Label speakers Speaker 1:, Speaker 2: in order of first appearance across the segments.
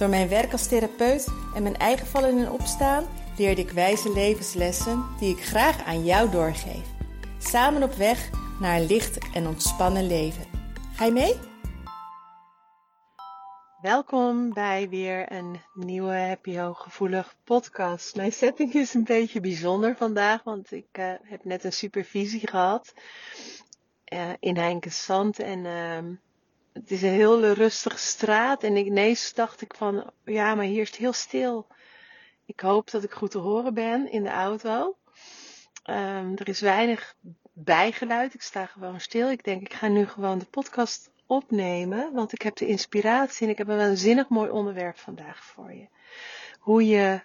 Speaker 1: Door mijn werk als therapeut en mijn eigen vallen en opstaan leerde ik wijze levenslessen die ik graag aan jou doorgeef. Samen op weg naar een licht en ontspannen leven. Ga je mee? Welkom bij weer een nieuwe Happy Hooggevoelig podcast. Mijn setting is een beetje bijzonder vandaag, want ik uh, heb net een supervisie gehad uh, in Heinkensand en uh, het is een heel rustige straat en ineens dacht ik van, ja, maar hier is het heel stil. Ik hoop dat ik goed te horen ben in de auto. Um, er is weinig bijgeluid. Ik sta gewoon stil. Ik denk, ik ga nu gewoon de podcast opnemen, want ik heb de inspiratie en ik heb een waanzinnig mooi onderwerp vandaag voor je. Hoe je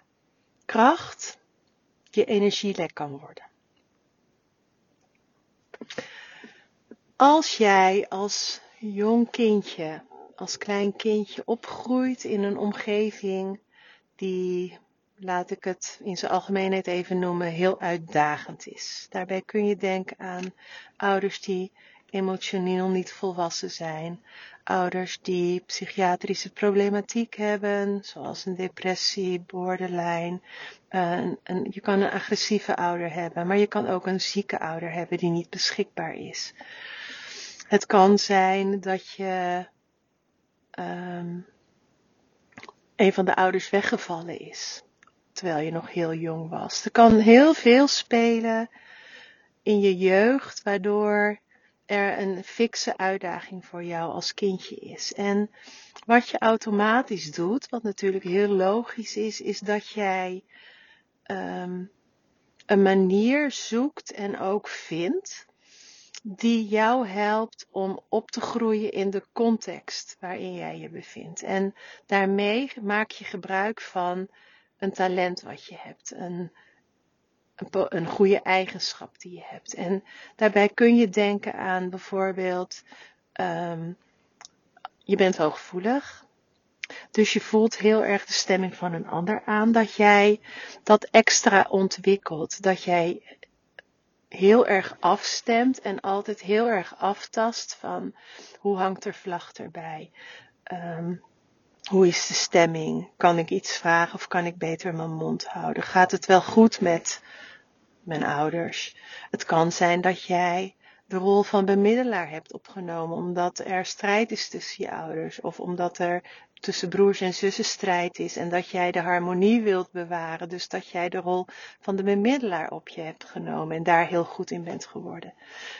Speaker 1: kracht je energielek kan worden. Als jij als jong kindje, als klein kindje opgroeit in een omgeving die, laat ik het in zijn algemeenheid even noemen, heel uitdagend is. Daarbij kun je denken aan ouders die emotioneel niet volwassen zijn, ouders die psychiatrische problematiek hebben, zoals een depressie, borderline. Een, je kan een agressieve ouder hebben, maar je kan ook een zieke ouder hebben die niet beschikbaar is. Het kan zijn dat je um, een van de ouders weggevallen is, terwijl je nog heel jong was. Er kan heel veel spelen in je jeugd, waardoor er een fikse uitdaging voor jou als kindje is. En wat je automatisch doet, wat natuurlijk heel logisch is, is dat jij um, een manier zoekt en ook vindt die jou helpt om op te groeien in de context waarin jij je bevindt. En daarmee maak je gebruik van een talent wat je hebt, een, een, goede eigenschap die je hebt. En daarbij kun je denken aan bijvoorbeeld, um, je bent hooggevoelig. Dus je voelt heel erg de stemming van een ander aan, dat jij dat extra ontwikkelt, dat jij heel erg afstemt en altijd heel erg aftast van hoe hangt er vlag erbij? Um, hoe is de stemming? Kan ik iets vragen of kan ik beter mijn mond houden? Gaat het wel goed met mijn ouders? Het kan zijn dat jij de rol van bemiddelaar hebt opgenomen omdat er strijd is tussen je ouders of omdat er tussen broers en zussen strijd is en dat jij de harmonie wilt bewaren. Dus dat jij de rol van de bemiddelaar op je hebt genomen en daar heel goed in bent geworden.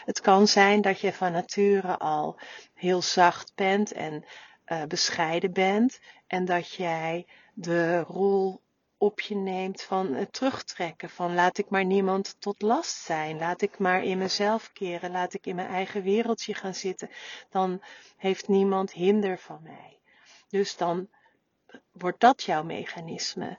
Speaker 1: Het kan zijn dat je van nature al heel zacht bent en uh, bescheiden bent en dat jij de rol op je neemt van terugtrekken. Van laat ik maar niemand tot last zijn. Laat ik maar in mezelf keren. Laat ik in mijn eigen wereldje gaan zitten. Dan heeft niemand hinder van mij. Dus dan wordt dat jouw mechanisme.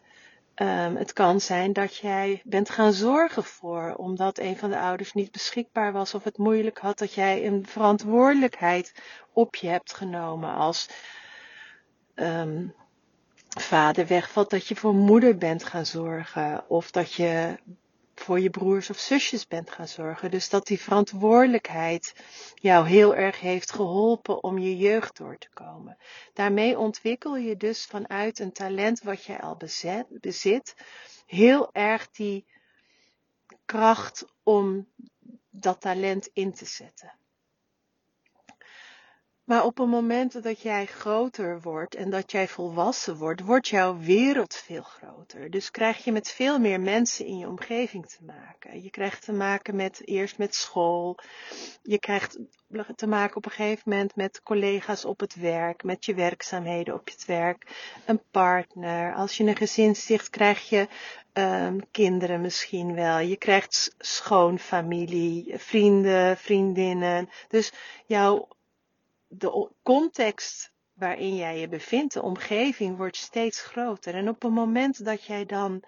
Speaker 1: Um, het kan zijn dat jij bent gaan zorgen voor, omdat een van de ouders niet beschikbaar was of het moeilijk had, dat jij een verantwoordelijkheid op je hebt genomen als um, vader wegvalt, dat je voor moeder bent gaan zorgen. Of dat je voor je broers of zusjes bent gaan zorgen. Dus dat die verantwoordelijkheid jou heel erg heeft geholpen om je jeugd door te komen. Daarmee ontwikkel je dus vanuit een talent wat jij al bezet, bezit, heel erg die kracht om dat talent in te zetten. Maar op het moment dat jij groter wordt en dat jij volwassen wordt, wordt jouw wereld veel groter. Dus krijg je met veel meer mensen in je omgeving te maken. Je krijgt te maken met eerst met school. Je krijgt te maken op een gegeven moment met collega's op het werk, met je werkzaamheden op het werk, een partner. Als je een gezin sticht, krijg je um, kinderen misschien wel. Je krijgt schoonfamilie, vrienden, vriendinnen. Dus jouw de context waarin jij je bevindt, de omgeving, wordt steeds groter. En op het moment dat jij dan,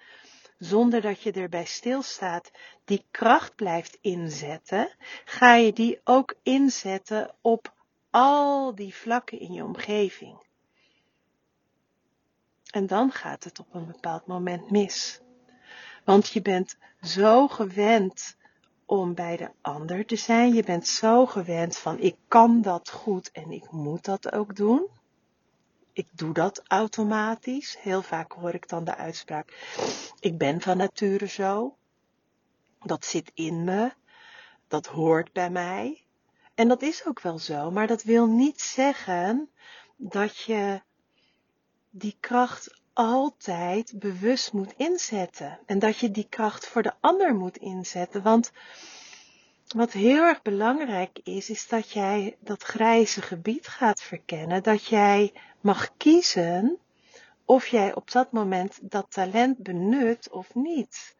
Speaker 1: zonder dat je erbij stilstaat, die kracht blijft inzetten, ga je die ook inzetten op al die vlakken in je omgeving. En dan gaat het op een bepaald moment mis. Want je bent zo gewend om bij de ander te zijn. Je bent zo gewend van ik kan dat goed en ik moet dat ook doen. Ik doe dat automatisch. Heel vaak hoor ik dan de uitspraak: ik ben van nature zo. Dat zit in me. Dat hoort bij mij. En dat is ook wel zo, maar dat wil niet zeggen dat je die kracht altijd bewust moet inzetten. En dat je die kracht voor de ander moet inzetten. Want wat heel erg belangrijk is, is dat jij dat grijze gebied gaat verkennen. Dat jij mag kiezen of jij op dat moment dat talent benut of niet.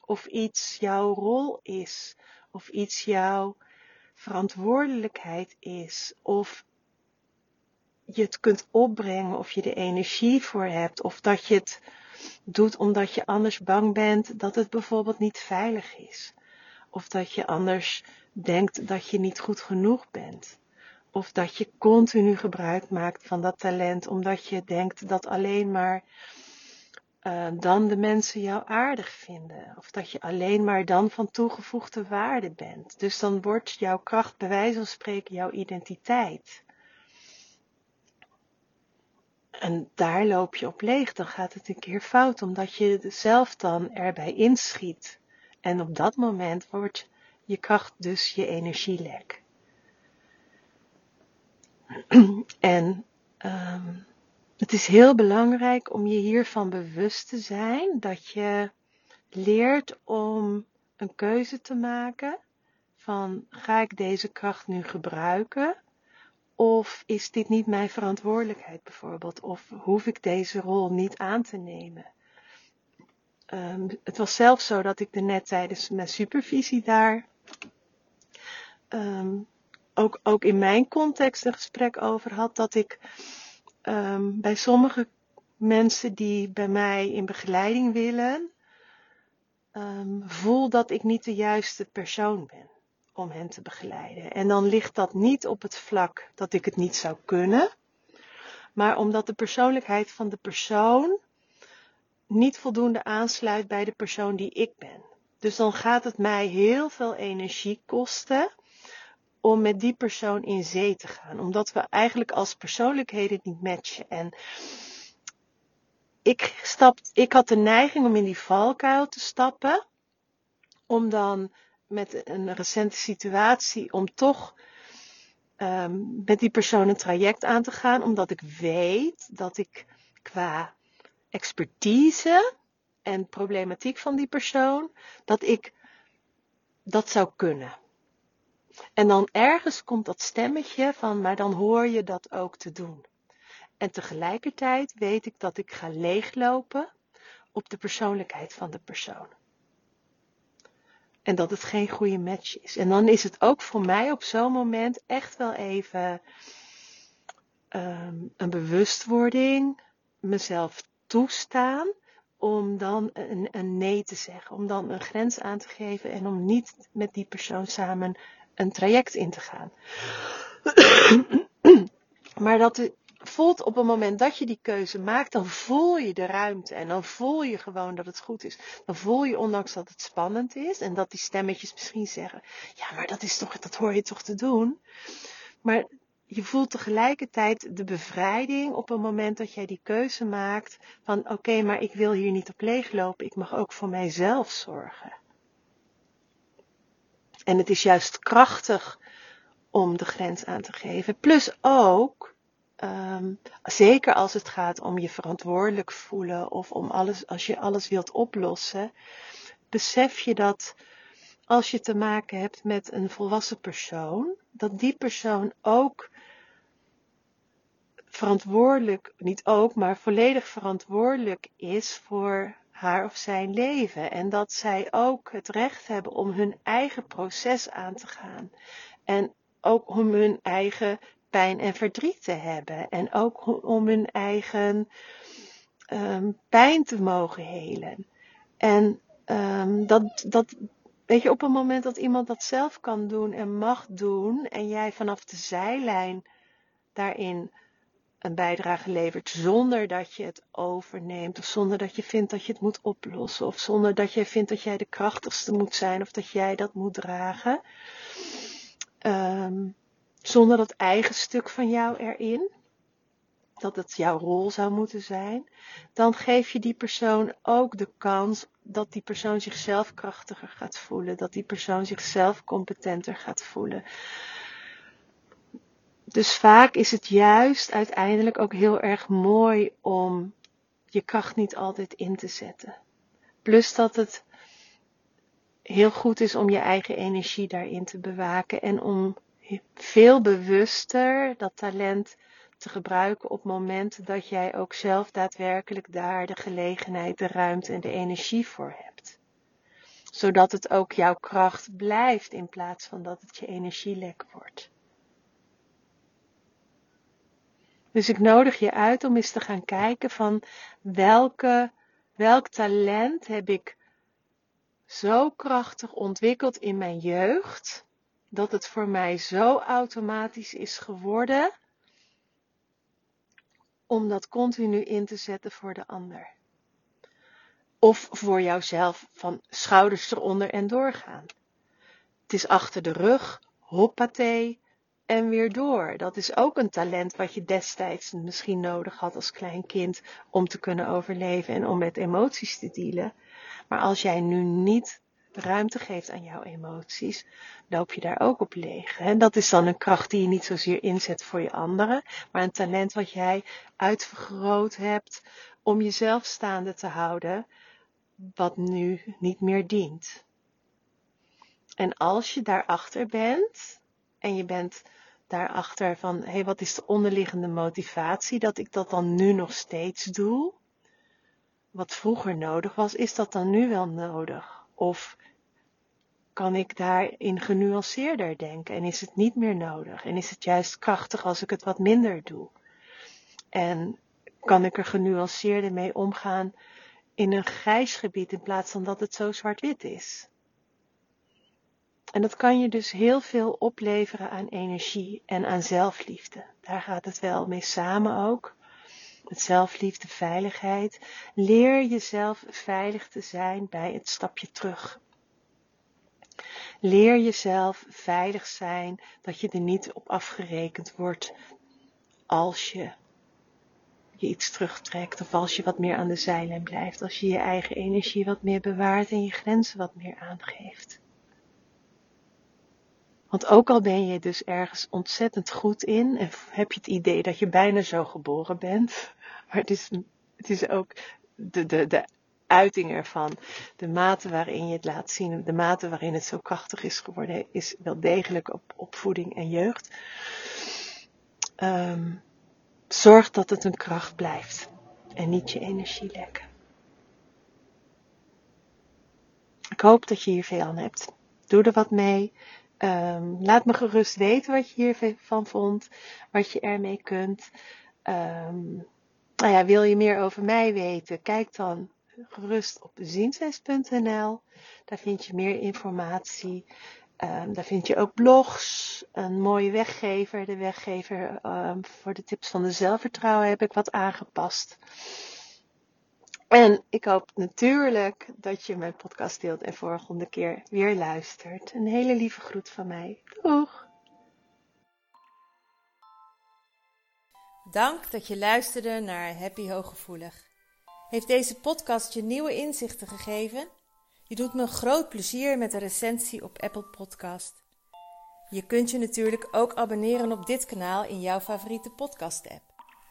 Speaker 1: Of iets jouw rol is. Of iets jouw verantwoordelijkheid is. Of je het kunt opbrengen of je de energie voor hebt of dat je het doet omdat je anders bang bent dat het bijvoorbeeld niet veilig is. Of dat je anders denkt dat je niet goed genoeg bent. Of dat je continu gebruik maakt van dat talent omdat je denkt dat alleen maar uh, dan de mensen jou aardig vinden. Of dat je alleen maar dan van toegevoegde waarde bent. Dus dan wordt jouw kracht bij wijze van spreken jouw identiteit. En daar loop je op leeg, dan gaat het een keer fout, omdat je zelf dan erbij inschiet. En op dat moment wordt je kracht dus je energielek. En um, het is heel belangrijk om je hiervan bewust te zijn dat je leert om een keuze te maken van ga ik deze kracht nu gebruiken of is dit niet mijn verantwoordelijkheid bijvoorbeeld? Of hoef ik deze rol niet aan te nemen? Um, het was zelfs zo dat ik er net tijdens mijn supervisie daar um, ook, ook in mijn context een gesprek over had. Dat ik um, bij sommige mensen die bij mij in begeleiding willen, voel dat ik niet de juiste persoon ben om hen te begeleiden. En dan ligt dat niet op het vlak dat ik het niet zou kunnen, maar omdat de persoonlijkheid van de persoon niet voldoende aansluit bij de persoon die ik ben. Dus dan gaat het mij heel veel energie kosten om met die persoon in zee te gaan, omdat we eigenlijk als persoonlijkheden niet matchen. En ik, stap, ik had de neiging om in die valkuil te stappen, om dan met een recente situatie om toch um, met die persoon een traject aan te gaan, omdat ik weet dat ik qua expertise en problematiek van die persoon, dat ik dat zou kunnen. En dan ergens komt dat stemmetje van, maar dan hoor je dat ook te doen. En tegelijkertijd weet ik dat ik ga leeglopen op de persoonlijkheid van de persoon. En dat het geen goede match is. En dan is het ook voor mij op zo'n moment echt wel even um, een bewustwording, mezelf toestaan om dan een, een, nee te zeggen, om dan een grens aan te geven en om niet met die persoon samen een traject in te gaan. maar dat, voelt op het moment dat je die keuze maakt, dan voel je de ruimte en dan voel je gewoon dat het goed is. Dan voel je, ondanks dat het spannend is en dat die stemmetjes misschien zeggen, ja, maar dat is toch, dat hoor je toch te doen. Maar je voelt tegelijkertijd de bevrijding op het moment dat jij die keuze maakt van, oké, maar ik wil hier niet op leeglopen, ik mag ook voor mijzelf zorgen. En het is juist krachtig om de grens aan te geven. Plus ook Um, zeker als het gaat om je verantwoordelijk voelen of om alles, als je alles wilt oplossen, besef je dat als je te maken hebt met een volwassen persoon, dat die persoon ook verantwoordelijk, niet ook, maar volledig verantwoordelijk is voor haar of zijn leven. En dat zij ook het recht hebben om hun eigen proces aan te gaan. En ook om hun eigen pijn en verdriet te hebben. En ook om hun eigen ehm, pijn te mogen helen. En um, dat, dat, weet je, op het moment dat iemand dat zelf kan doen en mag doen, en jij vanaf de zijlijn daarin een bijdrage levert zonder dat je het overneemt of zonder dat je vindt dat je het moet oplossen of zonder dat je vindt dat jij de krachtigste moet zijn of dat jij dat moet dragen. Um, zonder dat eigen stuk van jou erin, dat het jouw rol zou moeten zijn, dan geef je die persoon ook de kans dat die persoon zichzelf krachtiger gaat voelen, dat die persoon zichzelf competenter gaat voelen. Dus vaak is het juist uiteindelijk ook heel erg mooi om je kracht niet altijd in te zetten. Plus dat het heel goed is om je eigen energie daarin te bewaken en om veel bewuster dat talent te gebruiken op momenten dat jij ook zelf daadwerkelijk daar de gelegenheid, de ruimte en de energie voor hebt. Zodat het ook jouw kracht blijft in plaats van dat het je energielek wordt. Dus ik nodig je uit om eens te gaan kijken van welke, welk talent heb ik zo krachtig ontwikkeld in mijn jeugd, dat het voor mij zo automatisch is geworden om dat continu in te zetten voor de ander. Of voor jouzelf van schouders eronder en doorgaan. Het is achter de rug, hoppatee, en weer door. Dat is ook een talent wat je destijds misschien nodig had als klein kind om te kunnen overleven en om met emoties te dealen. Maar als jij nu niet ruimte geeft aan jouw emoties, loop je daar ook op leeg. En dat is dan een kracht die je niet zozeer inzet voor je anderen, maar een talent wat jij uitvergroot hebt om jezelf staande te houden, wat nu niet meer dient. En als je daarachter bent, en je bent daarachter van, hé, hey, wat is de onderliggende motivatie dat ik dat dan nu nog steeds doe? Wat vroeger nodig was, is dat dan nu wel nodig? Of kan ik daarin genuanceerder denken en is het niet meer nodig? En is het juist krachtig als ik het wat minder doe? En kan ik er genuanceerder mee omgaan in een grijs gebied in plaats van dat het zo zwart-wit is? En dat kan je dus heel veel opleveren aan energie en aan zelfliefde. Daar gaat het wel mee samen ook. Zelfliefde, veiligheid. Leer jezelf veilig te zijn bij het stapje terug. Leer jezelf veilig zijn dat je er niet op afgerekend wordt als je je iets terugtrekt of als je wat meer aan de zijlijn blijft, als je je eigen energie wat meer bewaart en je grenzen wat meer aangeeft. Want ook al ben je dus ergens ontzettend goed in en heb je het idee dat je bijna zo geboren bent, maar het is, het is ook de, de, de uiting ervan, de mate waarin je het laat zien, de mate waarin het zo krachtig is geworden, is wel degelijk op opvoeding en jeugd. Um, zorg dat het een kracht blijft en niet je energie lekken. Ik hoop dat je hier veel aan hebt. Doe er wat mee. Um, laat me gerust weten wat je hiervan vond, wat je ermee kunt. Um, nou ja, wil je meer over mij weten? Kijk dan gerust op zienswijs.nl. Daar vind je meer informatie. Um, daar vind je ook blogs, een mooie weggever. De weggever voor de tips van de zelfvertrouwen heb ik wat aangepast. En ik hoop natuurlijk dat je mijn podcast deelt en volgende keer weer luistert. Een hele lieve groet van mij. Doeg!
Speaker 2: Dank dat je luisterde naar Happy Hooggevoelig. Heeft deze podcast je nieuwe inzichten gegeven? Je doet me een groot plezier met een recensie op Apple Podcast. Je kunt je natuurlijk ook abonneren op dit kanaal in jouw favoriete podcast-app.